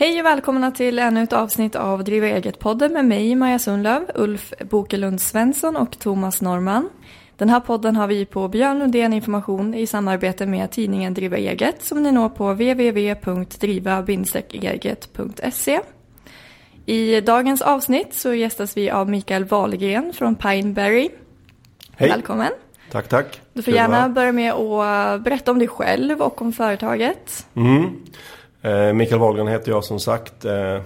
Hej och välkomna till ännu ett avsnitt av Driva eget-podden med mig, Maja Sundlöv, Ulf Bokelund Svensson och Thomas Norman. Den här podden har vi på Björn Lundén Information i samarbete med tidningen Driva eget som ni når på www.driva-eget.se. I dagens avsnitt så gästas vi av Mikael Wahlgren från Pineberry. Hej. Välkommen. Tack, tack. Du får gärna börja med att berätta om dig själv och om företaget. Mm. Eh, Mikael Wahlgren heter jag som sagt. Eh, eh,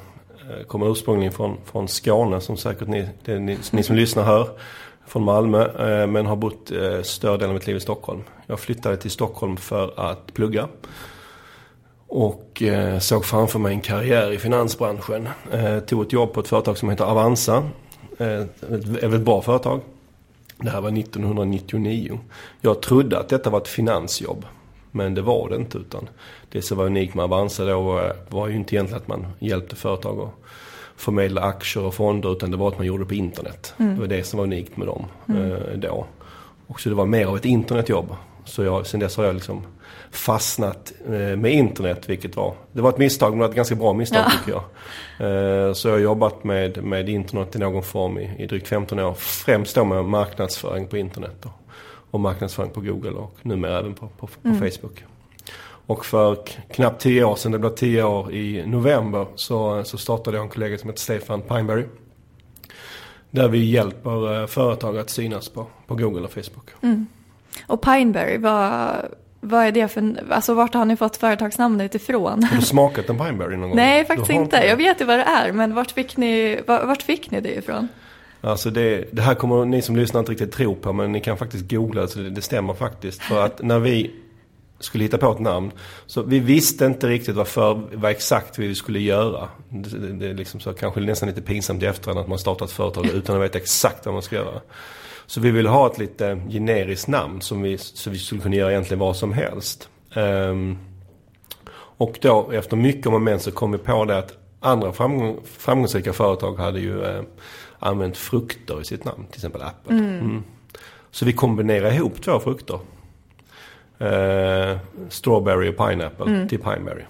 kommer ursprungligen från, från Skåne som säkert ni, det ni, ni som lyssnar hör. Från Malmö men har bott större delen av mitt liv i Stockholm. Jag flyttade till Stockholm för att plugga. Och såg framför mig en karriär i finansbranschen. Tog ett jobb på ett företag som heter Avanza. Ett väldigt bra företag. Det här var 1999. Jag trodde att detta var ett finansjobb. Men det var det inte utan det som var unikt med Avanza då var ju inte egentligen att man hjälpte företag att förmedla aktier och fonder utan det var att man gjorde det på internet. Mm. Det var det som var unikt med dem mm. eh, då. Och så det var mer av ett internetjobb. Så jag, sen dess har jag liksom fastnat eh, med internet vilket var, det var ett misstag men det var ett ganska bra misstag ja. tycker jag. Eh, så jag har jobbat med, med internet i någon form i, i drygt 15 år. Främst då med marknadsföring på internet då. Och marknadsföring på Google och numera även på, på, på mm. Facebook. Och för knappt 10 år sedan, det blev 10 år i november, så, så startade jag en kollega som heter Stefan Pineberry. Där vi hjälper företag att synas på, på Google och Facebook. Mm. Och Pineberry, vad, vad är det för, alltså vart har ni fått företagsnamnet ifrån? Har du smakat en Pineberry någon gång? Nej, faktiskt inte. Jag vet ju vad det är, men vart fick ni, vart fick ni det ifrån? Alltså det, det här kommer ni som lyssnar inte riktigt tro på, men ni kan faktiskt googla, så det, det stämmer faktiskt. För att när vi skulle hitta på ett namn. Så vi visste inte riktigt vad, för, vad exakt vi skulle göra. Det, det, det är liksom så, kanske nästan lite pinsamt i efterhand att man startar ett företag utan att veta exakt vad man ska göra. Så vi ville ha ett lite generiskt namn som vi, så vi skulle kunna göra egentligen vad som helst. Um, och då efter mycket om och men så kom vi på det att andra framgång, framgångsrika företag hade ju eh, använt frukter i sitt namn. Till exempel Apple. Mm. Mm. Så vi kombinerade ihop två frukter. Eh, strawberry och pineapple mm. till pineberry.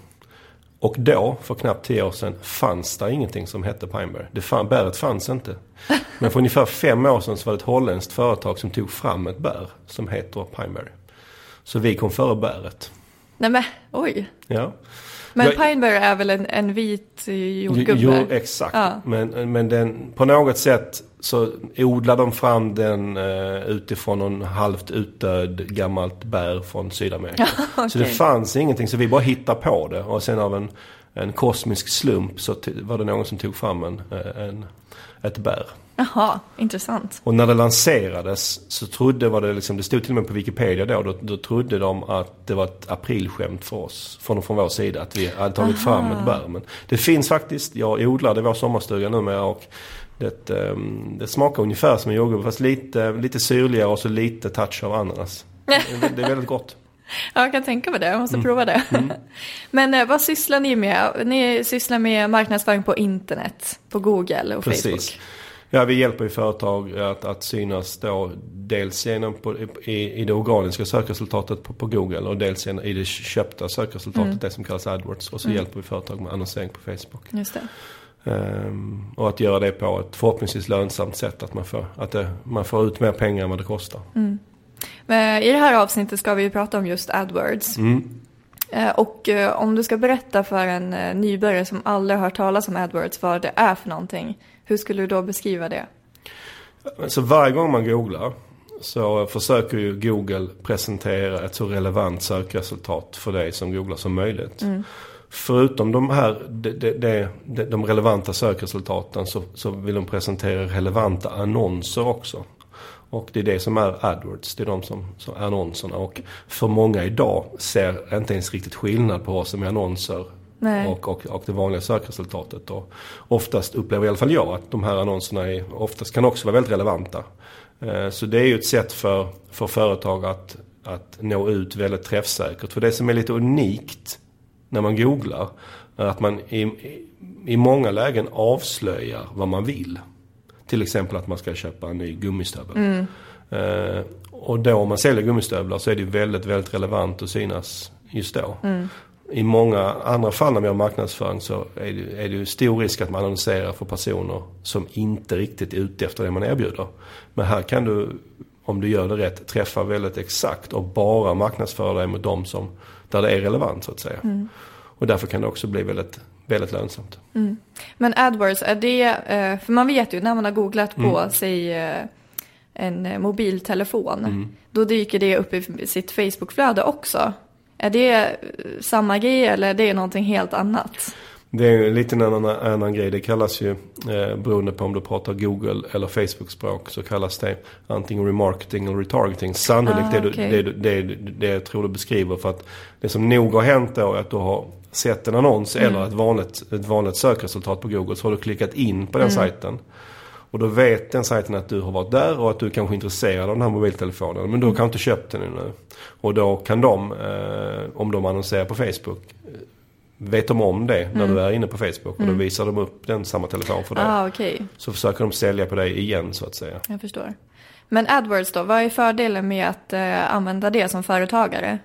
Och då, för knappt tio år sedan, fanns det ingenting som hette Pineberry. Det fan, bäret fanns inte. Men för ungefär fem år sedan så var det ett holländskt företag som tog fram ett bär som heter Pineberry. Så vi kom före bäret. Nej men, oj. Ja. Men jag, Pineberry är väl en, en vit jordgubbe? Jo, exakt. Ja. Men, men den, på något sätt så odlar de fram den uh, utifrån någon halvt utdöd gammalt bär från Sydamerika. okay. Så det fanns ingenting, så vi bara hittade på det. Och sen av en, en kosmisk slump så var det någon som tog fram en, eh, en, ett bär. Jaha, intressant. Och när det lanserades så trodde, var det liksom, det stod till och med på Wikipedia då, då, då trodde de att det var ett aprilskämt för oss. Från, från vår sida, att vi hade tagit Aha. fram ett bär. Men det finns faktiskt, jag odlar det i vår sommarstuga numera och det, um, det smakar ungefär som en jordgubb fast lite, lite syrligare och så lite touch av ananas. Det, det är väldigt gott. Ja, jag kan tänka mig det. Jag måste mm. prova det. Mm. Men eh, vad sysslar ni med? Ni sysslar med marknadsföring på internet, på Google och Precis. Facebook. Ja, vi hjälper ju företag att, att synas då dels genom på, i, i det organiska sökresultatet på, på Google och dels genom, i det köpta sökresultatet, mm. det som kallas AdWords. Och så mm. hjälper vi företag med annonsering på Facebook. Just det. Um, och att göra det på ett förhoppningsvis lönsamt sätt. Att man får, att det, man får ut mer pengar än vad det kostar. Mm. Men I det här avsnittet ska vi prata om just AdWords. Mm. Uh, och uh, om du ska berätta för en uh, nybörjare som aldrig har hört talas om AdWords vad det är för någonting. Hur skulle du då beskriva det? Så varje gång man googlar så försöker ju Google presentera ett så relevant sökresultat för dig som googlar som möjligt. Mm. Förutom de här de, de, de, de relevanta sökresultaten så, så vill de presentera relevanta annonser också. Och det är det som är AdWords, det är de som, som är annonserna. Och för många idag ser inte ens riktigt skillnad på vad som är annonser och, och, och, det vanliga sökresultatet. Och oftast upplever i alla fall jag att de här annonserna är, oftast kan också vara väldigt relevanta. Eh, så det är ju ett sätt för, för företag att, att nå ut väldigt träffsäkert. För det som är lite unikt när man googlar är att man i, i många lägen avslöjar vad man vill. Till exempel att man ska köpa en ny gummistövel. Mm. och då om man säljer gummistövlar så är det väldigt, väldigt relevant att synas just då. Mm. I många andra fall när vi har marknadsföring så är det, är det stor risk att man annonserar för personer som inte riktigt är ute efter det man erbjuder. Men här kan du, om du gör det rätt, träffa väldigt exakt och bara marknadsföra dig mot dem som, där det är relevant så att säga. Mm. Och därför kan det också bli väldigt, väldigt lönsamt. Mm. Men AdWords, är det, eh, för man vet ju när man har googlat på, mm. säg eh, en mobiltelefon, mm. då dyker det upp i sitt Facebookflöde också. Är det samma grej eller är det någonting helt annat? Det är en annan, annan grej. Det kallas ju, eh, beroende på om du pratar Google eller Facebook-språk, så kallas det antingen remarketing eller retargeting. Sannolikt ah, det, okay. det, det, det, det jag tror du beskriver. För att det som nog har hänt då är att du har sett en annons mm. eller ett vanligt, ett vanligt sökresultat på Google. Så har du klickat in på den mm. sajten. Och då vet den sajten att du har varit där och att du kanske är intresserad av den här mobiltelefonen. Men du har kanske inte köpt den nu. Och då kan de, eh, om de annonserar på Facebook, vet de om det när mm. du är inne på Facebook. Och då mm. visar de upp den samma telefon för dig. Ah, okay. Så försöker de sälja på dig igen så att säga. Jag förstår. Men AdWords då, vad är fördelen med att eh, använda det som företagare?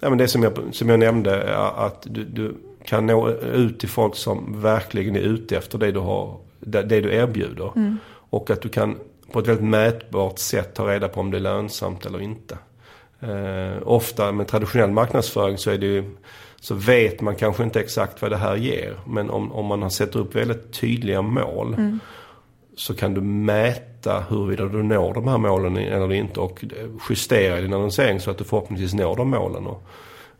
Ja, men det som jag, som jag nämnde, att du, du kan nå ut till folk som verkligen är ute efter det du har det, det du erbjuder. Mm. Och att du kan på ett väldigt mätbart sätt ta reda på om det är lönsamt eller inte. Eh, ofta med traditionell marknadsföring så är det ju, så vet man kanske inte exakt vad det här ger. Men om, om man har sätter upp väldigt tydliga mål mm. så kan du mäta huruvida du når de här målen eller inte och justera din annonsering så att du förhoppningsvis når de målen. Och,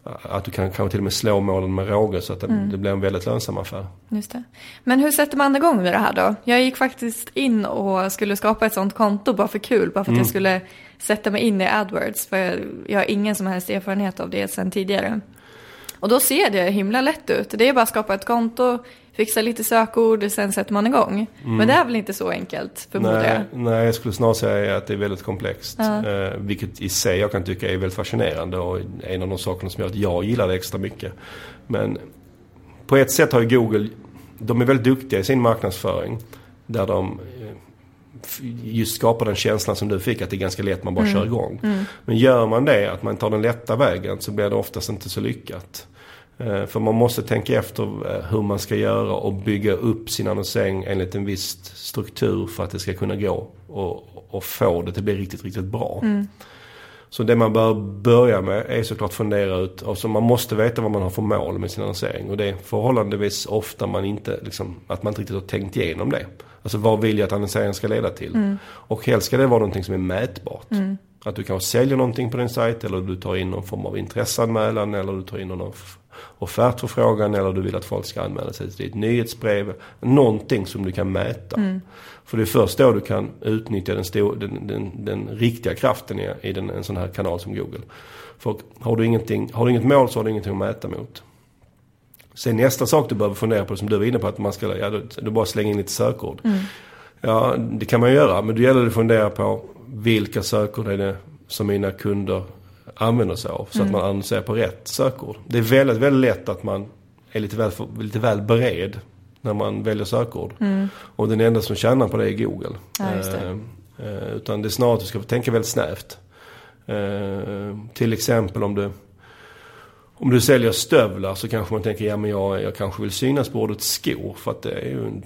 att du kan kanske till och med slå målen med råge så att det, mm. det, blir en väldigt lönsam affär. Just det. Men hur sätter man igång med det här då? Jag gick faktiskt in och skulle skapa ett sånt konto bara för kul, bara för att mm. jag skulle sätta mig in i AdWords. För jag, jag har ingen som helst erfarenhet av det sedan tidigare. Och då ser det himla lätt ut. Det är bara att skapa ett konto, fixa lite sökord, sen sätter man igång. Mm. Men det är väl inte så enkelt, förmodar jag? Nej, jag skulle snarare säga att det är väldigt komplext. Ja. Eh, vilket i sig jag kan tycka är väldigt fascinerande och en av de sakerna som gör att jag gillar det extra mycket. Men på ett sätt har ju Google, de är väldigt duktiga i sin marknadsföring. Där de eh, just skapar den känslan som du fick att det är ganska lätt, man bara mm. kör igång. Mm. Men gör man det, att man tar den lätta vägen, så blir det oftast inte så lyckat. Eh, för man måste tänka efter eh, hur man ska göra och bygga upp sin annonsering enligt en viss struktur för att det ska kunna gå och, och få det att bli riktigt, riktigt bra. Mm. Så det man bör börja med är såklart fundera ut, alltså man måste veta vad man har för mål med sin annonsering. Och det är förhållandevis ofta man inte, liksom, att man inte riktigt har tänkt igenom det. Alltså vad vill jag att annonseringen ska leda till? Mm. Och helst ska det vara någonting som är mätbart. Mm. Att du kanske säljer någonting på din sajt eller du tar in någon form av intresseanmälan eller du tar in någon offertförfrågan eller du vill att folk ska anmäla sig till ditt nyhetsbrev. Någonting som du kan mäta. Mm. För det är först då du kan utnyttja den, stor, den, den, den riktiga kraften i, i den, en sån här kanal som Google. För har du, ingenting, har du inget mål så har du ingenting att mäta mot. Sen nästa sak du behöver fundera på som du var inne på att man ska, ja, du, du bara slänga in lite sökord. Mm. Ja, det kan man göra. Men då gäller det att fundera på vilka sökord är det som mina kunder använder sig av. Så mm. att man annonserar på rätt sökord. Det är väldigt, väldigt lätt att man är lite väl, lite väl bered när man väljer sökord. Mm. Och den enda som tjänar på det är Google. Ja, det. Eh, eh, utan det är snarare att du ska tänka väldigt snävt. Eh, till exempel om du om du säljer stövlar så kanske man tänker, ja men jag, jag kanske vill synas på ordet skor för att det är ju en,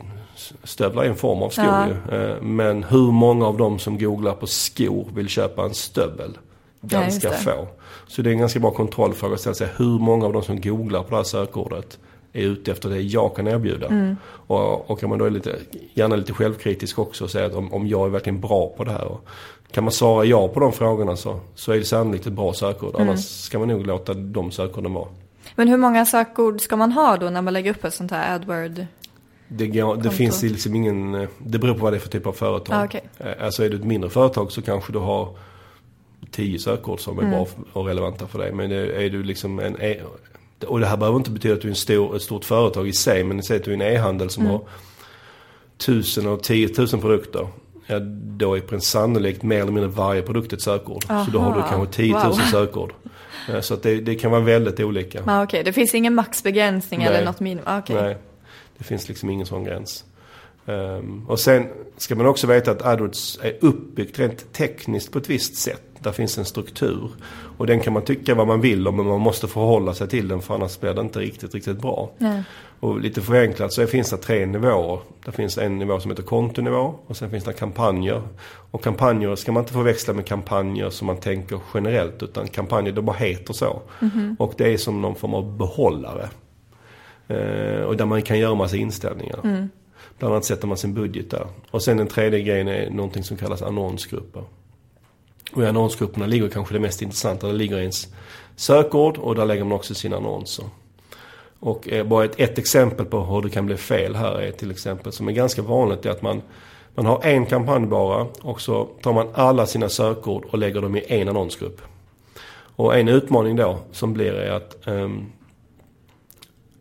stövlar är en form av skor ja. ju. Eh, men hur många av dem som googlar på skor vill köpa en stövel? Ganska ja, få. Så det är en ganska bra kontrollfråga att ställa sig. Hur många av de som googlar på det här sökordet är ute efter det jag kan erbjuda. Mm. Och, och kan man då är lite, gärna lite självkritisk också och säga att om, om jag är verkligen bra på det här. Och kan man svara ja på de frågorna så, så är det sannolikt ett bra sökord. Mm. Annars ska man nog låta de sökorden vara. Men hur många sökord ska man ha då när man lägger upp ett sånt här AdWord? Det, går, det finns liksom ingen, det beror på vad det är för typ av företag. Ah, okay. Eh, alltså är du ett mindre företag så kanske du har tio sökord som är mm. bra och relevanta för dig. Men är du liksom en e och det här behöver inte betyda att du är en stor, ett stort företag i sig. Men säg att du är en e-handel som mm. har tusen och tiotusen produkter. Ja, då är sannolikt mer eller mindre varje produkt ett sökord. Aha. Så då har du kanske 10 000 wow. sökord. Så att det, det, kan vara väldigt olika. Ah, okay. det finns ingen maxbegränsning Nej. eller något minimum? Ah, okay. Nej, det finns liksom ingen sån gräns. Um, och sen ska man också veta att AdWords är uppbyggt rent tekniskt på ett visst sätt. Där finns en struktur. Och den kan man tycka vad man vill om men man måste förhålla sig till den för annars blir det inte riktigt, riktigt bra. Nej. Och lite förenklat så finns det tre nivåer. Det finns en nivå som heter kontonivå och sen finns det kampanjer. Och kampanjer ska man inte förväxla med kampanjer som man tänker generellt utan kampanjer det bara heter så. Mhm. Och det är som någon form av behållare. Eh, och där man kan göra massa inställningar. Mm. Bland annat sätter man sin budget där. Och sen den tredje grejen är någonting som kallas annonsgrupper. Och i annonsgrupperna ligger kanske det mest intressanta. Där ligger ens sökord och där lägger man också sina annonser. Och eh, bara ett, ett exempel på hur det kan bli fel här är till exempel, som är ganska vanligt, är att man, man har en kampanj bara och så tar man alla sina sökord och lägger dem i en annonsgrupp. Och en utmaning då som blir är att um,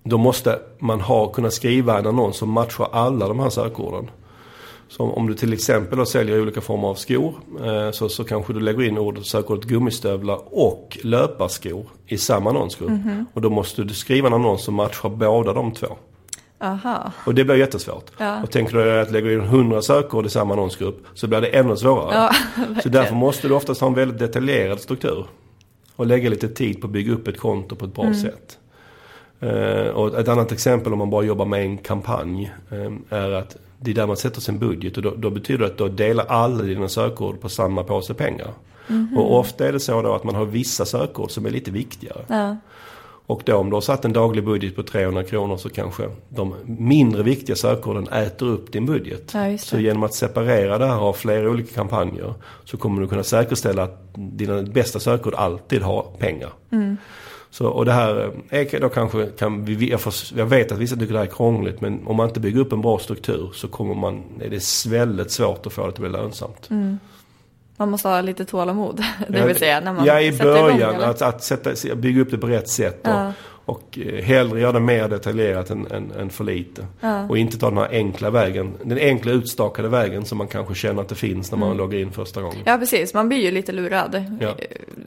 då måste man ha, kunna skriva en annons som matchar alla de här sökorden. Så om du till exempel säljer olika former av skor eh, så, så kanske du lägger in ordet, sökordet gummistövlar och löparskor i samma annonsgrupp. Och då måste du skriva en annons som matchar båda de två. Aha. Och det blir jättesvårt. Ja. Och tänker du att lägga in 100 sökord i samma annonsgrupp så blir det ännu svårare. Ja, så därför måste du oftast ha en väldigt detaljerad struktur. Och lägga lite tid på att bygga upp ett konto på ett bra sätt. Eh, och ett annat exempel om man bara jobbar med en kampanj eh, är att det är där man sätter sin budget och då, då betyder det att då delar alla dina sökord på samma påse pengar. Och ofta är det så då att man har vissa sökord som är lite viktigare. Ja. Och då om du har satt en daglig budget på 300 kronor så kanske de mindre viktiga sökorden äter upp din budget. Ja, så genom att separera det här av flera olika kampanjer så kommer du kunna säkerställa att dina bästa sökord alltid har pengar. Mm. Så, och det här är då kanske, kan vi, jag, får, jag vet att vissa tycker det här är krångligt men om man inte bygger upp en bra struktur så kommer man, är det väldigt svårt att få det att bli lönsamt. Man måste ha lite tålamod. Det vill säga när man Ja, i igång. början. eller? Att, att sätta, bygga upp det på rätt sätt. Ja. Och eh, hellre göra det mer detaljerat än, än, än för lite. Ja. Och inte ta den här enkla vägen. Den enkla utstakade vägen som man kanske känner att det finns när man Mm. loggar in första gången. Ja, precis. Man blir ju lite lurad. Ja.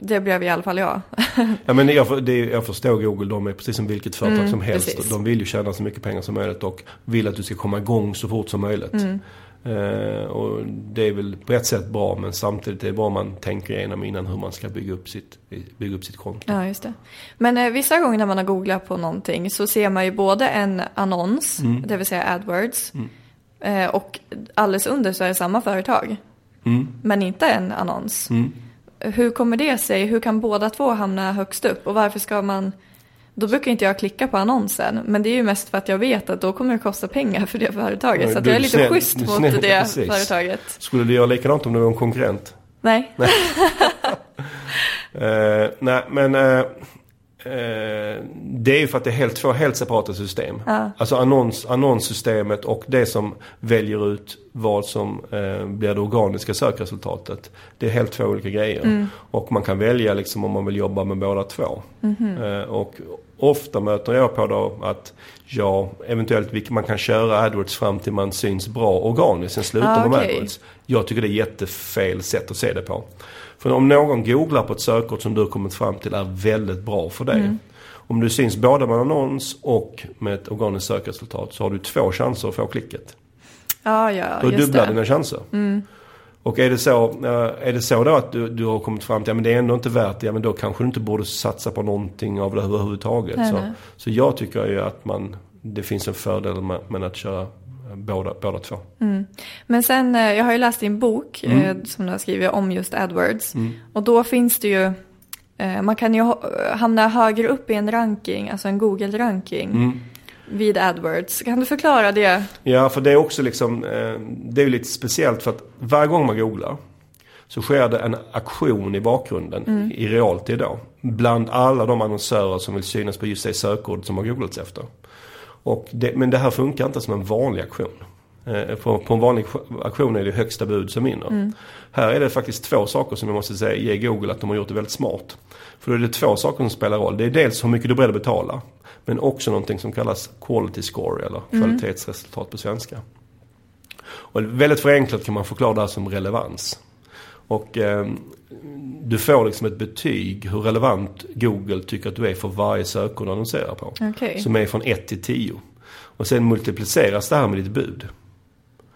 Det blev i alla fall jag. Ja, men jag, det, jag förstår Google, de är precis som vilket företag Mm, som helst. precis. De vill ju tjäna så mycket pengar som möjligt och vill att du ska komma igång så fort som möjligt. Mm. Eh, och det är väl på ett sätt bra men samtidigt är det bra om man tänker igenom innan hur man ska bygga upp sitt, bygga upp sitt konto. Ja, just det. Men eh, vissa gånger när man har googlat på någonting så ser man ju både en annons, Mm. det vill säga AdWords, eh, och alldeles under så är det samma företag. Mm. Men inte en annons. Mm. Hur kommer det sig? Hur kan båda två hamna högst upp? Och varför ska man... Då brukar inte jag klicka på annonsen, men det är ju mest för att jag vet att då kommer det kosta pengar för det företaget. Ja, så att jag är lite snäll- schysst mot snäll, det precis. företaget. Skulle du göra likadant om du var en konkurrent? Nej. Eh, nej, men eh, det är ju för att det är helt, två helt separata system. Ja. Alltså annons, annonssystemet och det som väljer ut vad som eh, blir det organiska sökresultatet. Det är helt två olika grejer. Mm. Och man kan välja liksom om man vill jobba med båda två. Mhm. Eh, och ofta möter jag på då att ja, eventuellt man kan köra AdWords fram till man syns bra organiskt. Sen slutar Ah, man med. AdWords. Jag tycker det är jättefel sätt att se det på. För om någon googlar på ett sökord som du har kommit fram till är väldigt bra för dig. Mm. Om du syns både med annons och med ett organiskt sökresultat så har du två chanser att få klicket. Ja, ja, just dubblar det. dina chanser. Och är det så, eh, är det så då att du, du har kommit fram till att ja, men det är ändå inte värt det, ja, men då kanske du inte borde satsa på någonting av det överhuvudtaget. Nej, så, nej. så jag tycker ju att man, det finns en fördel med, med att köra båda, båda två. Men sen, eh, jag har ju läst din bok Mm. eh, som du har skrivit om just AdWords. Och då finns det ju, eh, man kan ju ha- hamna högre upp i en ranking, alltså en Google-ranking Mm. vid AdWords. Kan du förklara det? Ja, för det är också liksom, det är ju lite speciellt för att varje gång man googlar så sker det en aktion i bakgrunden i realtid då. Bland alla de annonsörer som vill synas på just det sökord som har googlats efter. Och det, men det här funkar inte som en vanlig aktion. Eh, På, på en vanlig aktion är det högsta bud som vinner. Här är det faktiskt två saker som jag måste säga ge Google att de har gjort det väldigt smart. För då är det två saker som spelar roll. Det är dels hur mycket du är beredd att betala. Men också någonting som kallas quality score eller kvalitetsresultat på svenska. Och väldigt förenklat kan man förklara det här som relevans. Och eh, du får liksom ett betyg hur relevant Google tycker att du är för varje sökord du annonserar på. Okej. Som är från 1 till 10. Och sen multipliceras det här med ditt bud.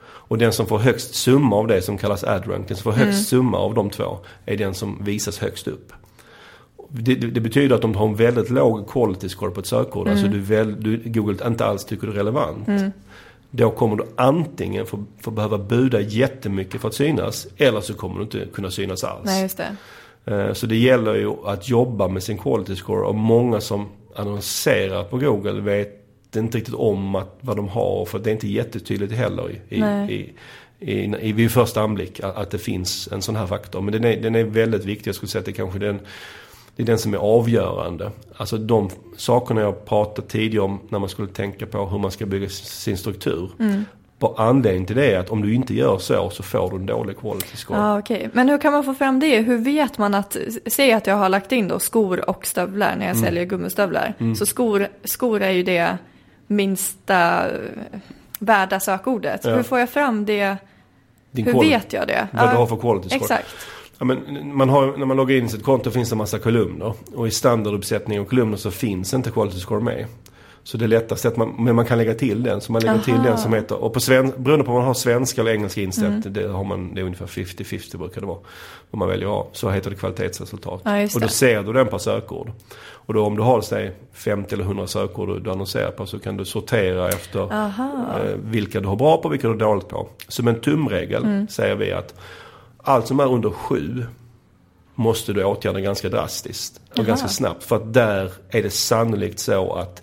Och den som får högst summa av det som kallas adrank, den som får högst summa av de två, är den som visas högst upp. Det, det, det betyder att om du har en väldigt låg quality score på ett sökord, alltså du, väl, du Google inte alls tycker det är relevant. Då kommer du antingen få, få behöva buda jättemycket för att synas, eller så kommer du inte kunna synas alls. Nej, just det. Eh, Så det gäller ju att jobba med sin quality score och många som annonserar på Google vet inte riktigt om att, vad de har för det är inte jättetydligt heller i, i, i, i, vid första anblick att, att det finns en sån här faktor. Men den är, den är väldigt viktig. Jag skulle säga att det kanske är den, det är den som är avgörande. Alltså de sakerna jag pratade tidigare om när man skulle tänka på hur man ska bygga sin struktur. På anledning till det är att om du inte gör så så får du en dålig quality score. Ja, okej. Men hur kan man få fram det? Hur vet man att, säg att jag har lagt in då skor och stövlar när jag Mm. säljer gummistövlar. Så skor, skor är ju det minsta eh, värda sökordet. Ja. Hur får jag fram det? Din Hur quality- vet jag det? Vad Ja, du har för quality score. Exakt. Ja, men man har, när man loggar in i sitt konto finns det en massa kolumner. Och i standarduppsättning av kolumner så finns inte quality score med. Så det är lättast att man, men man kan lägga till den. Så man lägger till Aha. den som heter, och på sven, beroende på om man har svenska eller engelska inställt, Mm. det, har man, det är ungefär 50-50 brukar det vara. Om man väljer A, så heter det kvalitetsresultat. Ja, och då ser du den per sökord. Och då om du har säg 50 eller 100 sökord du- annonserar på så kan du sortera efter eh, vilka du har bra på och vilka du har dåligt på. Som en tumregel Mm. säger vi att allt som är under 7 måste du åtgärda ganska drastiskt och Jaha. ganska snabbt. För att där är det sannolikt så att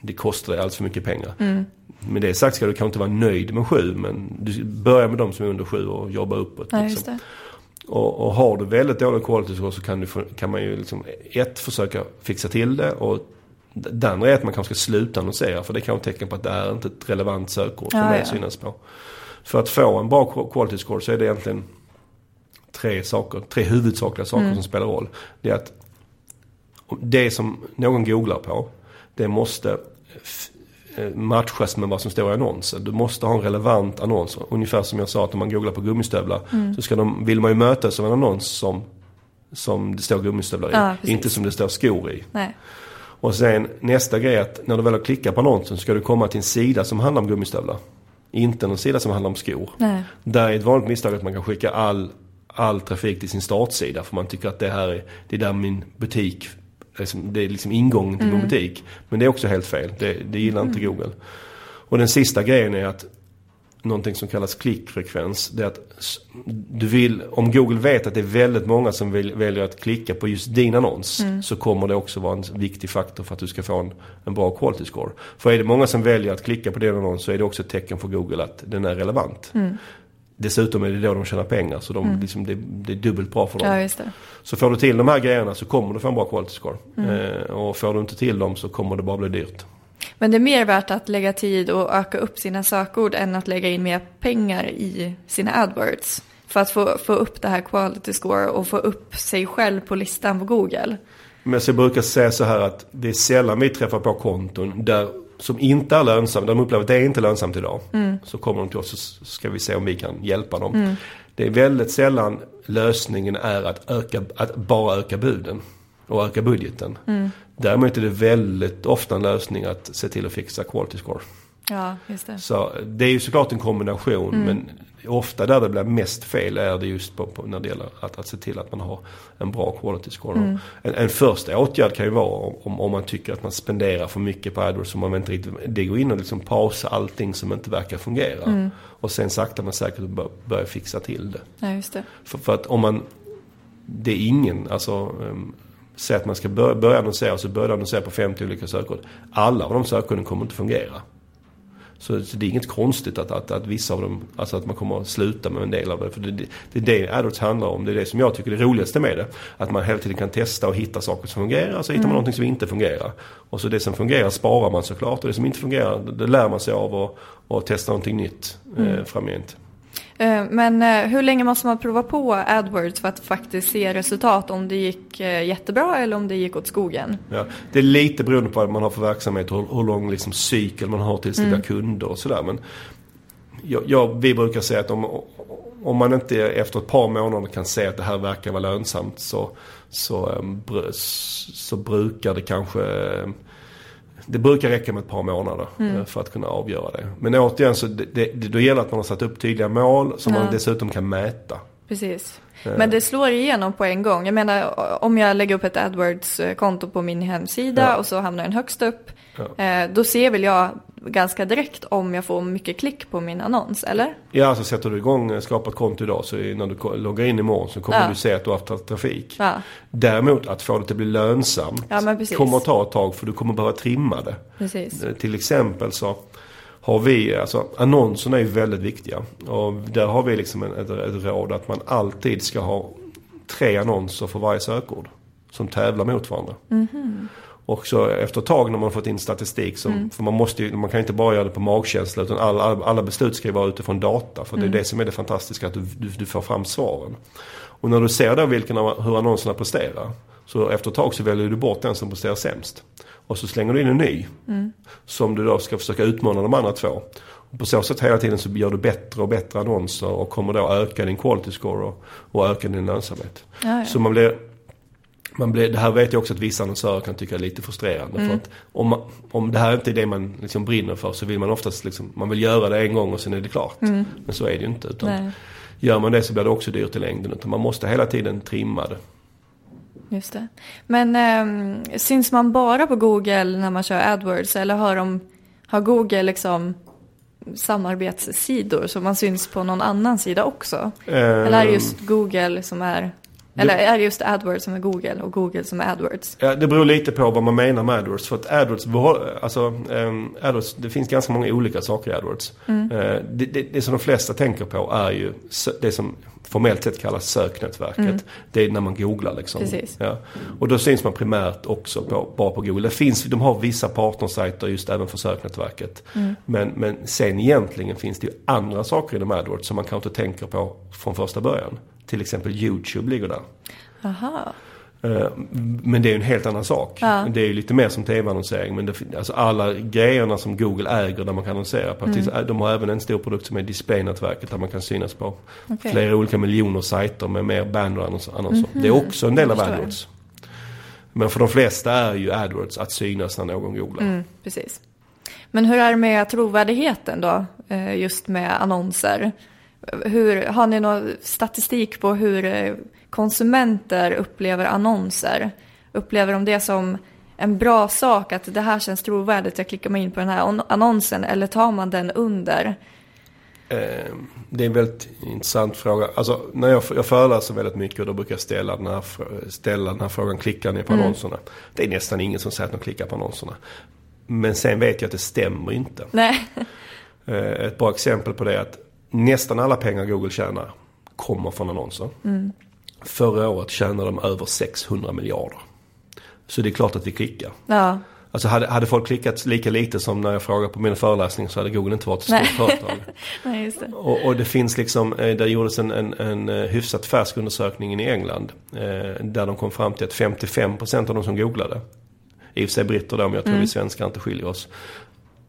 det kostar dig alldeles för mycket pengar. Mm. Med det sagt ska du kanske inte vara nöjd med 7 men du börjar med de som är under 7 och jobba uppåt. Ja, liksom. Och, och har du väldigt dålig quality score så kan, du, kan man ju liksom ett försöka fixa till det och det andra är att man kanske ska sluta annonsera för det kan vara tecken på att det är inte ett relevant sökord för Ja, mig ja. synas på. För att få en bra qu- quality score så är det egentligen tre saker, tre huvudsakliga saker Mm. som spelar roll. Det är att det som någon googlar på, det måste eh, matchas med vad som står i annonsen. Du måste ha en relevant annons. Ungefär som jag sa att om man googlar på gummistövlar Mm. så ska de, vill man ju mötas av en annons som, som det står gummistövlar i. Ja, inte som det står skor i. Nej. Och sen nästa grej är att när du väl har klickat på annonsen så ska du komma till en sida som handlar om gummistövlar. Inte någon sida som handlar om skor. Nej. Där är ett vanligt misstag att man kan skicka all, all trafik till sin startsida. För man tycker att det här är, det är där min butik, liksom, det är liksom ingången till min butik. Men det är också helt fel. Det, det gillar inte Google. Och den sista grejen är att någonting som kallas klickfrekvens. Det är att du vill, om Google vet att det är väldigt många som väl, väljer att klicka på just din annons. Så kommer det också vara en viktig faktor för att du ska få en, en bra quality score. För är det många som väljer att klicka på din annons så är det också ett tecken för Google att den är relevant. Dessutom är det då de tjänar pengar så de, liksom, det, det är dubbelt bra för dem. Ja. Så får du till de här grejerna så kommer du få en bra quality score. Eh, och får du inte till dem så kommer det bara bli dyrt. Men det är mer värt att lägga tid och öka upp sina sökord än att lägga in mer pengar i sina AdWords. För att få, få upp det här quality score och få upp sig själv på listan på Google. Men jag brukar säga så här att det är sällan vi träffar på konton där, som inte är lönsamma. Där de upplever att det är inte lönsamt idag. Så kommer de till oss och så ska vi se om vi kan hjälpa dem. Det är väldigt sällan lösningen är att, öka, att bara öka buden och öka budgeten. Däremot är det väldigt ofta en lösning att se till att fixa quality score. Ja, just det. Så det är ju såklart en kombination men ofta där det blir mest fel är det just på, på när det gäller att, att se till att man har en bra quality score. En, en första åtgärd kan ju vara om, om man tycker att man spenderar för mycket på AdWords och man inte riktigt, det går in och liksom pausa allting som inte verkar fungera. Och sen sakta men säkert bör, börja fixa till det. Ja, just det. För, för att om man, det är ingen, alltså um, Säg att man ska börja, börja annonsera så börjar annonsera på 50 olika sökord. Alla av de sökorden kommer inte fungera. Så, så det är inget konstigt att, att, att vissa av dem, alltså att man kommer att sluta med en del av det. För det, det, det är det AdWords handlar om. Det är det som jag tycker är det roligaste med det. Att man hela tiden kan testa och hitta saker som fungerar. Så hittar man någonting som inte fungerar. Och så det som fungerar sparar man såklart. Och det som inte fungerar, det, lär man sig av och, och testa någonting nytt eh, framgent. Eh, Men eh, hur länge måste man prova på AdWords för att faktiskt se resultat? Om det gick eh, jättebra eller om det gick åt skogen? Ja, det är lite beroende på vad man har för verksamhet och hur, lång liksom, cykel man har tills det blir kunder och sådär. Men jag, jag, vi brukar säga att om, om man inte efter ett par månader kan se att det här verkar vara lönsamt så, så, så brukar det kanske det brukar räcka med ett par månader mm. för att kunna avgöra det. Men återigen så det, det, då gäller att man har satt upp tydliga mål som ja. man dessutom kan mäta. Precis. Men det slår igenom på en gång. Jag menar om jag lägger upp ett AdWords-konto på min hemsida ja. och så hamnar den högst upp. Ja. Eh, då ser väl jag ganska direkt om jag får mycket klick på min annons, eller? Ja, alltså sätter du igång eh, skapa ett konto idag så när du loggar in imorgon så kommer ja. du se att du har haft trafik. Ja. Däremot att få det att bli lönsamt ja, kommer att ta ett tag för du kommer behöva trimma det. Precis. Eh, till exempel så har vi, alltså annonserna är ju väldigt viktiga. Och där har vi liksom ett, ett råd att man alltid ska ha tre annonser för varje sökord. Som tävlar mot varandra. Mm -hmm. Och så efter ett tag när man fått in statistik, som, mm. för man, måste ju, man kan inte bara göra det på magkänsla utan alla, alla beslut ska ju vara utifrån data. För mm. det är det som är det fantastiska, att du, du, du, får fram svaren. Och när du ser då vilken, hur annonserna presterar. Så efter ett tag så väljer du bort den som presterar sämst. Och så slänger du in en ny. Mm. Som du då ska försöka utmana de andra två. Och på så sätt hela tiden så gör du bättre och bättre annonser och kommer då öka din quality score och, och öka din lönsamhet. Ja, ja. Så man blir man blir, det här vet jag också att vissa annonsörer kan tycka är lite frustrerande. Mm. För att om, man, om det här inte är det man liksom brinner för så vill man oftast liksom, man vill göra det en gång och sen är det klart. Mm. Men så är det ju inte. Utan gör man det så blir det också dyrt i längden. Utan man måste hela tiden trimma det. Just det. Men eh, syns man bara på Google när man kör AdWords eller har, de, har Google liksom samarbetssidor så man syns på någon annan sida också? Um, eller är det just Google som är eller är det just AdWords som är Google och Google som är AdWords? Ja, det beror lite på vad man menar med AdWords. För att AdWords, alltså, um, AdWords det finns ganska många olika saker i AdWords. Mm. Uh, det, det, det, som de flesta tänker på är ju det som formellt sett kallas söknätverket. Mm. Det är när man googlar liksom. Ja. Och då syns man primärt också på, bara på Google. Det finns, de har vissa partnersajter just även för söknätverket. Mm. Men, men sen egentligen finns det ju andra saker inom AdWords som man kanske inte tänker på från första början. Till exempel YouTube ligger där. Aha. Eh, men det är ju en helt annan sak. Ja. Det är ju lite mer som tv-annonsering. Men det, alltså alla grejerna som Google äger där man kan annonsera på. Mm. De har även en stor produkt som är Displaynätverket där man kan synas på okay. flera olika miljoner sajter med mer bannerannonser. Mm -hmm. Det är också en del av AdWords. Men för de flesta är ju AdWords att synas när någon googlar. Mm, precis. Men hur är det med trovärdigheten då? Eh, just med annonser. Hur, har ni någon statistik på hur eh, konsumenter upplever annonser? Upplever de det som en bra sak, att det här känns trovärdigt, jag klickar mig in på den här annonsen, eller tar man den under? Eh, det är en väldigt intressant fråga. Alltså, när jag, jag föreläser väldigt mycket och då brukar jag ställa den här, ställa den här frågan, klickar ni på mm. annonserna? Det är nästan ingen som säger att de klickar på annonserna. Men sen vet jag att det stämmer inte. Nej. Eh, ett bra exempel på det är att nästan alla pengar Google tjänar kommer från annonser. Mm. Förra året tjänade de över 600 miljarder. Så det är klart att vi klickar. Ja. Alltså hade, hade folk klickat lika lite som när jag frågade på min föreläsning så hade Google inte varit ett stort företag. Nej, det. Och, och, det finns liksom, eh, där gjordes en, en, en eh, hyfsat färsk undersökning i England. Eh, där de kom fram till att 55% av de som googlade, i och för sig britter då men jag tror mm. vi svenskar inte skiljer oss,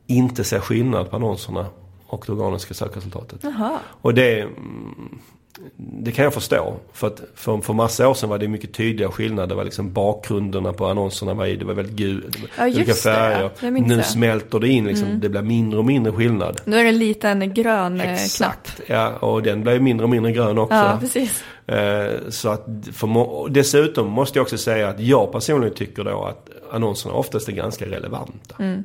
inte ser skillnad på annonserna och det organiska sökresultatet. Aha. Och det, det kan jag förstå. För att för, för massa år sedan var det mycket tydliga skillnader. Det var liksom bakgrunderna på annonserna var, det var väldigt gul, ja, olika färger. Det, nu det. smälter det in liksom. Mm. Det blir mindre och mindre skillnad. Nu är det en liten grön eh, Exakt. knapp. Ja, och den blir mindre och mindre grön också. Ja, precis. Eh, så att för, dessutom måste jag också säga att jag personligen tycker då att annonserna oftast är ganska relevanta. Mm.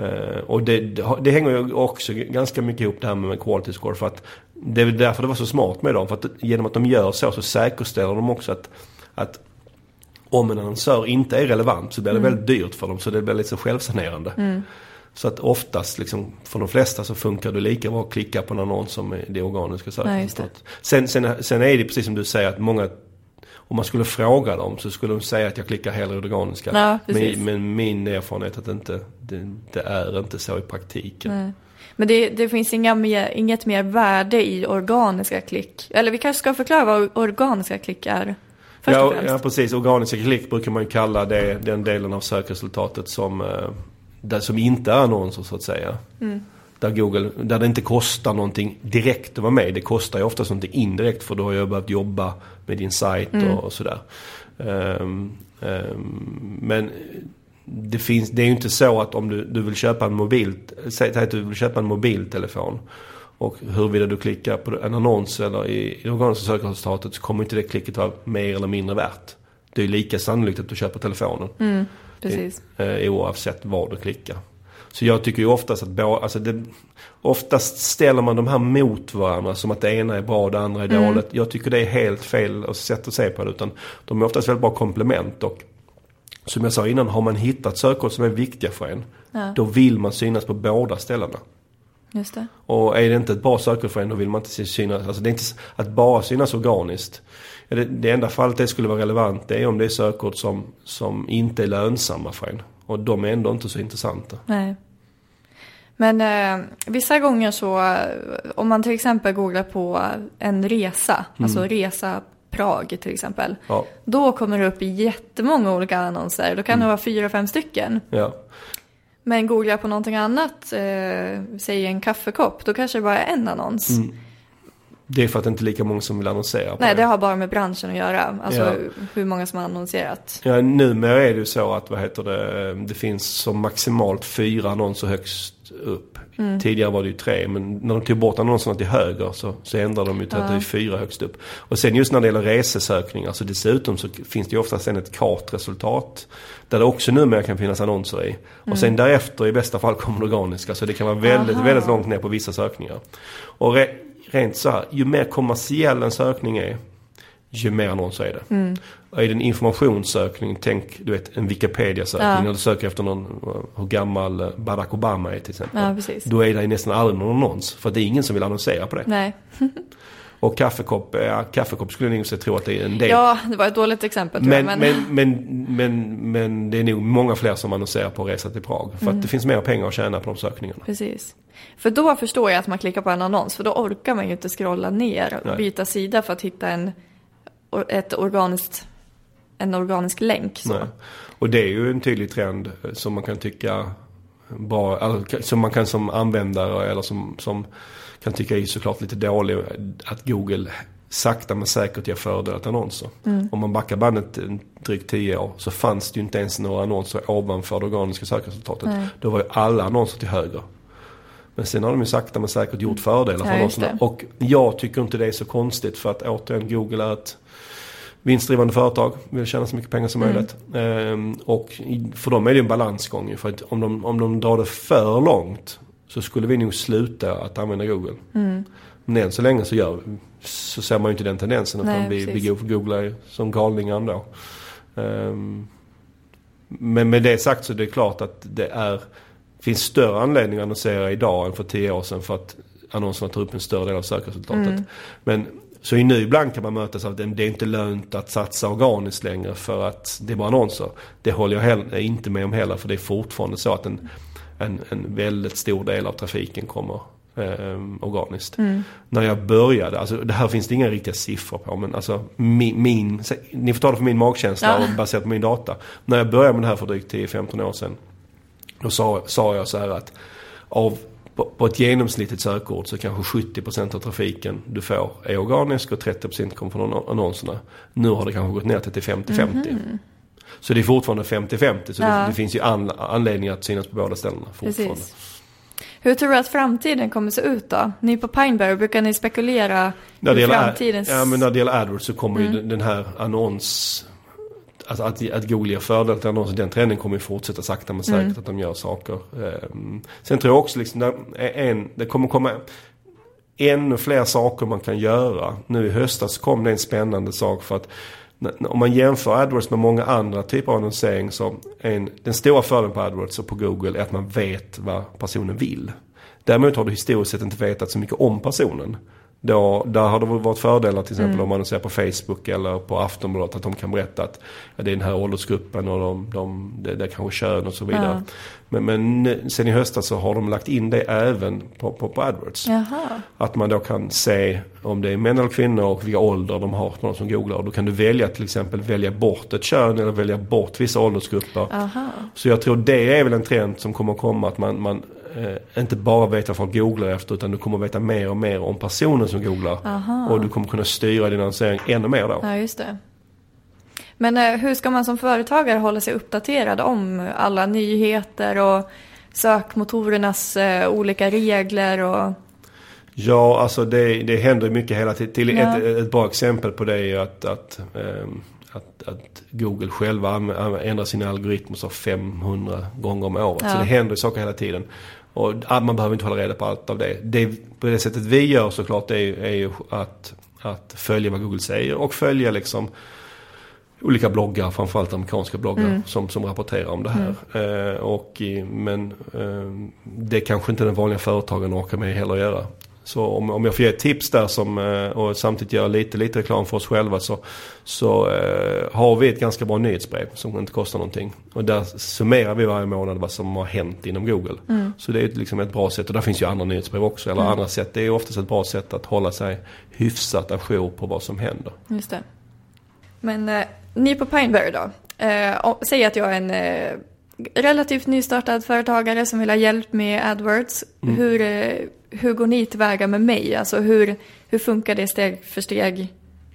Uh, och det, det, hänger ju också ganska mycket ihop det här med quality score. För att det är därför det var så smart med dem. För att genom att de gör så så säkerställer de också att, att om en annonsör inte är relevant så blir det mm. väldigt dyrt för dem. Så det blir lite så självsanerande. Mm. Så att oftast, liksom, för de flesta så funkar det lika bra att klicka på en annons som det organiska sökresultatet. Sen, sen, sen är det precis som du säger att många om man skulle fråga dem så skulle de säga att jag klickar hellre organiska. Ja, men, men, min erfarenhet är att det inte, det, det är inte så i praktiken. Nej. Men det, det finns inga mer, inget mer värde i organiska klick. Eller vi kanske ska förklara vad organiska klick är. Ja, ja, precis. Organiska klick brukar man ju kalla det, den delen av sökresultatet som, eh, där, som inte är annonser så att säga. Mm. Där, Google, där det inte kostar någonting direkt att vara med. Det kostar ju oftast någonting indirekt för då har jag behövt jobba med din sajt mm. och, och, sådär. Um, um, men det, finns, det är ju inte så att om du, du vill köpa en mobil, säg att du vill köpa en mobiltelefon. Och huruvida du klickar på en annons eller i, i det organiska sökresultatet så kommer inte det klicket vara mer eller mindre värt. Det är lika sannolikt att du köper telefonen. Mm, precis. Eh, oavsett var du klickar. Så jag tycker ju oftast att alltså det, oftast ställer man de här mot varandra som att det ena är bra och det andra är mm. dåligt. Jag tycker det är helt fel sätt att se på det. Utan de är oftast väldigt bra komplement. Och som jag sa innan, har man hittat sökord som är viktiga för en. Ja. Då vill man synas på båda ställena. Just det. Och är det inte ett bra sökord för en då vill man inte synas, alltså det är inte att bara synas organiskt. Det, det enda fallet det skulle vara relevant det är om det är sökord som, som inte är lönsamma för en. Och de är ändå inte så intressanta. Nej. Men eh, vissa gånger så, om man till exempel googlar på en resa, mm. alltså resa Prag till exempel. Ja. Då kommer det upp jättemånga olika annonser. Då kan mm. det vara fyra, fem stycken. Ja. Men googlar jag på någonting annat, eh, säg en kaffekopp, då kanske det bara är en annons. Mm. Det är för att det inte är lika många som vill annonsera Nej, det. det har bara med branschen att göra. Alltså ja. hur många som har annonserat. Ja, numera är det ju så att, vad heter det, det finns som maximalt fyra annonser högst upp. Mm. Tidigare var det ju tre, men när de tog bort annonserna till höger så, så ändrade de ju till ja. att det är fyra högst upp. Och sen just när det gäller resesökningar så dessutom så finns det ju oftast sen ett kartresultat. Där det också numera kan finnas annonser i. Mm. Och sen därefter i bästa fall kommer det organiska. Så det kan vara väldigt, Aha. väldigt långt ner på vissa sökningar. Och re, rent så här, ju mer kommersiell en sökning är, ju mer annonser är det. Mm. Är det en informationssökning, tänk du vet en Wikipedia-sökning. Ja. När du söker efter någon, hur gammal Barack Obama är till exempel. Ja, Då är det nästan aldrig någon annons. För det är ingen som vill annonsera på det. Och kaffekopp, ja, kaffekopp skulle nog tro att det är en del. Ja, det var ett dåligt exempel men, jag, men... Men, men, men, men, det är nog många fler som annonserar på resa till Prag. För mm. att det finns mer pengar att tjäna på de sökningarna. Precis. För då förstår jag att man klickar på en annons. För då orkar man ju inte scrolla ner och Nej. byta sida för att hitta en, ett organiskt, en organisk länk. Så. Nej. Och det är ju en tydlig trend som man kan tycka bra, alltså, som man kan som användare eller som, som kan tycka är såklart lite dålig att Google sakta men säkert ger fördelar till annonser. Mm. Om man backar bandet drygt 10 år så fanns det ju inte ens några annonser ovanför det organiska sökresultatet. Nej. Då var ju alla annonser till höger. Men sen har de ju sakta men säkert gjort fördelar för ja, annonserna. Och jag tycker inte det är så konstigt för att återigen Google är ett vinstdrivande företag, vill tjäna så mycket pengar som mm. möjligt. Ehm, och för dem är det en balansgång för att om de, om de drar det för långt så skulle vi nog sluta att använda Google. Mm. Men än så länge så, gör, så ser man ju inte den tendensen. Utan vi, vi googlar som galningar ändå. Um, men med det sagt så är det klart att det är, finns större anledning att annonsera idag än för tio år sedan. För att annonserna tar upp en större del av sökresultatet. Mm. Men så nu ibland kan man mötas av att det är inte lönt att satsa organiskt längre för att det är bara annonser. Det håller jag heller, inte med om heller för det är fortfarande så att en en, en väldigt stor del av trafiken kommer eh, organiskt. Mm. När jag började, alltså det här finns det inga riktiga siffror på men alltså min, min ni får ta det för min magkänsla ja. och baserat på min data. När jag började med det här för drygt 10-15 år sedan. Då sa, sa jag så här att av på, på ett genomsnittligt sökord så kanske 70% av trafiken du får är organisk och 30% kommer från annonserna. Nu har det kanske gått ner till 50-50. Mm. Så det är fortfarande 50-50. Så ja. det, det, finns ju an, anledning att synas på båda ställena fortfarande. Precis. Hur tror du att framtiden kommer se ut då? Ni på Pineberry, brukar ni spekulera i framtidens... Ja, men när det gäller AdWords så kommer mm. ju den här annons... Alltså att, att Google ger fördel till annonser, den trenden kommer ju fortsätta sakta men säkert mm. att de gör saker. Um, sen tror jag också liksom, en, det kommer komma ännu fler saker man kan göra. Nu i höstas kom det en spännande sak för att om man jämför AdWords med många andra typer av annonsering så en, den stora fördelen på AdWords och på Google är att man vet vad personen vill. Däremot har du historiskt sett inte vetat så mycket om personen. Då, där har det varit fördelar till exempel mm. om man ser på Facebook eller på Aftonbladet att de kan berätta att ja, det är den här åldersgruppen och de, de, det, det är kanske kön och så vidare. Ja. Men, men sen i höstas så har de lagt in det även på, på, på AdWords. Jaha. Att man då kan se om det är män eller kvinnor och vilka ålder de har på de som googlar. Och då kan du välja till exempel välja bort ett kön eller välja bort vissa åldersgrupper. Aha. Så jag tror det är väl en trend som kommer att komma att man, man eh, inte bara vet vad folk googlar efter utan du kommer veta mer och mer om personen som googlar. Aha. Och du kommer kunna styra din annonsering ännu mer då. Ja, just det. Men eh, hur ska man som företagare hålla sig uppdaterad om alla nyheter och sökmotorernas eh, olika regler och Ja, alltså det, det händer mycket hela tiden. Till Ja. ett, ett bra exempel på det är att, att, ehm, att, att Google själva ändrar sina algoritmer så 500 gånger om året. Så Ja. det händer saker hela tiden. Och ah, man behöver inte hålla reda på allt av det. det på det sättet vi gör såklart är, är ju att, att följa vad Google säger och följa liksom olika bloggar, framförallt amerikanska bloggar Mm. som, som rapporterar om det här. Eh, och, men eh, det kanske inte den vanliga företagaren orkar med heller att göra. Så om, om jag får ge ett tips där som, eh, och samtidigt göra lite, lite reklam för oss själva så, så eh, har vi ett ganska bra nyhetsbrev som inte kostar någonting. Och där summerar vi varje månad vad som har hänt inom Google. Så det är liksom ett bra sätt och där finns ju andra nyhetsbrev också eller andra sätt. Det är oftast ett bra sätt att hålla sig hyfsat ajour på vad som händer. Just det. Men eh, ni på Pineberry då? Eh, säg att jag är en eh, relativt nystartad företagare som vill ha hjälp med AdWords. Mm. Hur, eh, hur går ni tillväga med mig? Alltså hur, hur funkar det steg för steg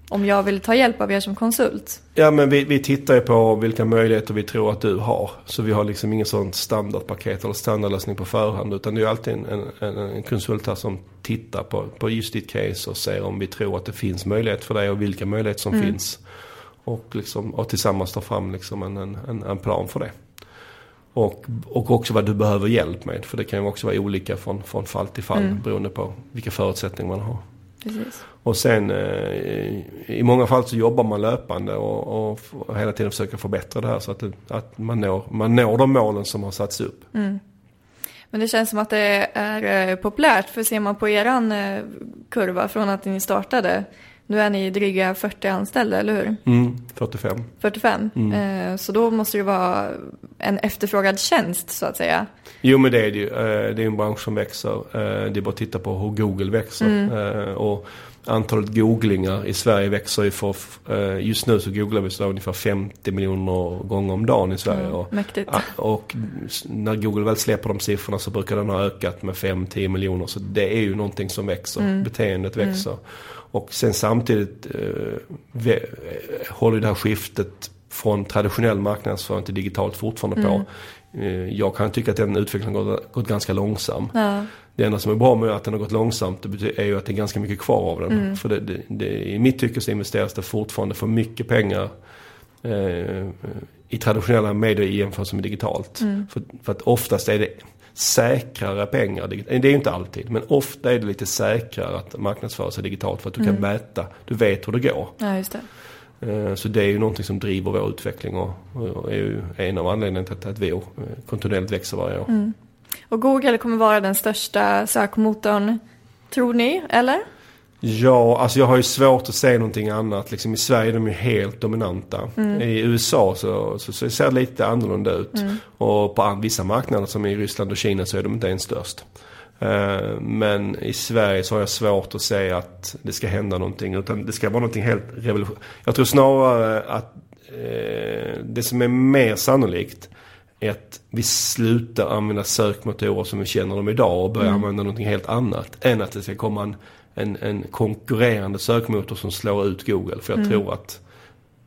om jag vill ta hjälp av er som konsult? Ja men vi, vi tittar ju på vilka möjligheter vi tror att du har. Så vi har liksom ingen sån standardpaket eller standardlösning på förhand. Utan det är alltid en, en, en konsult här som tittar på, på just ditt case och ser om vi tror att det finns möjlighet för dig och vilka möjligheter som finns. Och, liksom, och tillsammans ta fram liksom en, en, en plan för det. Och, och också vad du behöver hjälp med. För det kan ju också vara olika från, från fall till fall beroende på vilka förutsättningar man har. Precis. Och sen eh, i många fall så jobbar man löpande och, och, hela tiden försöker förbättra det här så att, det, att man, når, man når de målen som har satts upp. Men det känns som att det är eh, populärt, för ser man på eran eh, kurva från att ni startade, nu är ni dryga 40 anställda, eller hur? Mm, 45. 45. Eh, så då måste det vara en efterfrågad tjänst, så att säga. Jo men det är det ju. Eh, Det är en bransch som växer. Eh, Det är bara att titta på hur Google växer. Eh, Och antalet googlingar i Sverige växer ju för, eh, just nu så googlar vi så ungefär 50 miljoner gånger om dagen i Sverige. Och, Mäktigt. Och när Google väl släpper de siffrorna så brukar den ha ökat med 5-10 miljoner. Så det är ju någonting som växer. Beteendet växer. Och sen samtidigt eh, eh, håller det här skiftet från traditionell marknadsföring till digitalt fortfarande på. Eh, jag kan tycka att den utvecklingen har gått, gått ganska långsam. Ja, Det enda som är bra med att den har gått långsamt är ju att det är ganska mycket kvar av den. För det, det, det, i mitt tycke så investeras det fortfarande för mycket pengar eh, i traditionella medier i jämförelse med digitalt. För, för att oftast är det säkrare pengar. digit- Det är ju inte alltid, men ofta är det lite säkrare att marknadsföra sig digitalt för att du kan mäta, du vet hur det går. ja just det. Eh, Så det är ju någonting som driver vår utveckling och, är ju en av anledningarna till att, vi eh, kontinuerligt växer varje år. Och Google kommer vara den största sökmotorn, tror ni, eller? Ja, alltså jag har ju svårt att se någonting annat. Liksom I Sverige är de ju helt dominanta. I USA så, så, så ser det lite annorlunda ut. Och på vissa marknader som i Ryssland och Kina så är de inte ens störst. Eh, Men i Sverige så har jag svårt att se att det ska hända någonting. Utan det ska vara någonting helt revolutionärt. Jag tror snarare att eh, det som är mer sannolikt är att vi slutar använda sökmotorer som vi känner dem idag och börjar använda någonting helt annat. Än att det ska komma en, en, en konkurrerande sökmotor som slår ut Google. För jag tror att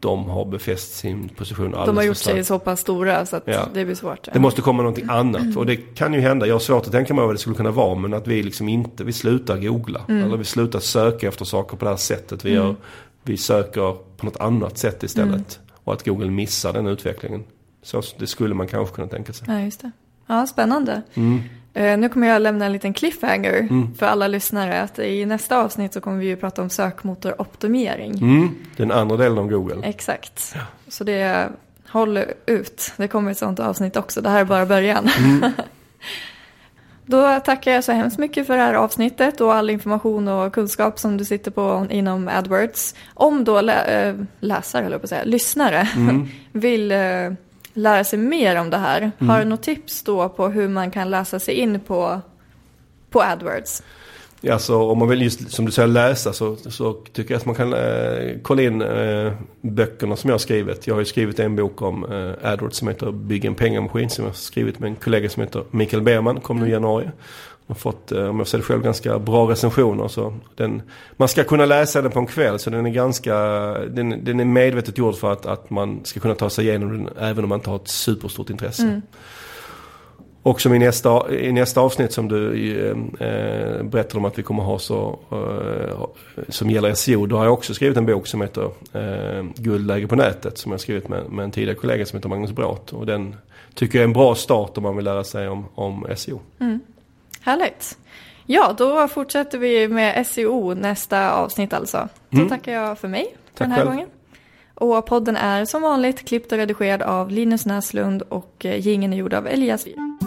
de har befäst sin position alldeles De har gjort sig så pass stora så att Ja. det blir svårt. Det måste komma någonting annat och det kan ju hända. Jag har svårt att tänka mig vad det skulle kunna vara men att vi liksom inte, vi slutar googla. Eller vi slutar söka efter saker på det här sättet vi gör. Vi söker på något annat sätt istället. Och att Google missar den utvecklingen. Så det skulle man kanske kunna tänka sig. Ja, just det. Ja, spännande. Mm. Eh, nu kommer jag lämna en liten cliffhanger för alla lyssnare. Att I nästa avsnitt så kommer vi ju prata om sökmotoroptimering. Mm, den andra delen av Google. Exakt. Så det, håll ut. Det kommer ett sånt avsnitt också. Det här är bara början. Då tackar jag så hemskt mycket för det här avsnittet och all information och kunskap som du sitter på inom AdWords. Om då lä- äh, läsare, eller på att säga, lyssnare vill äh, lära sig mer om det här. Har du något tips då på hur man kan läsa sig in på, på AdWords? Ja, så om man vill just som du säger läsa så, så tycker jag att man kan eh, kolla in eh, böckerna som jag har skrivit. Jag har ju skrivit en bok om eh, AdWords som heter Bygg en pengamaskin som jag har skrivit med en kollega som heter Mikael Berman, kom nu i januari. Har fått, eh, om jag säger det själv, ganska bra recensioner. Så den, man ska kunna läsa den på en kväll så den är ganska, den, den är medvetet gjord för att, att man ska kunna ta sig igenom den även om man inte har ett superstort intresse. Mm. Och som i nästa, i nästa avsnitt som du eh, berättade om att vi kommer ha så, eh, som gäller SEO. Då har jag också skrivit en bok som heter eh, Guldläge på nätet. Som jag skrivit med, med en tidigare kollega som heter Magnus Bråth. Och den tycker jag är en bra start om man vill lära sig om, om SEO. Mm. Härligt. Ja, då fortsätter vi med SEO nästa avsnitt alltså. Då mm. tackar jag för mig för den här själv. gången. Och podden är som vanligt klippt och redigerad av Linus Näslund och eh, gingen är gjord av Elias Wier.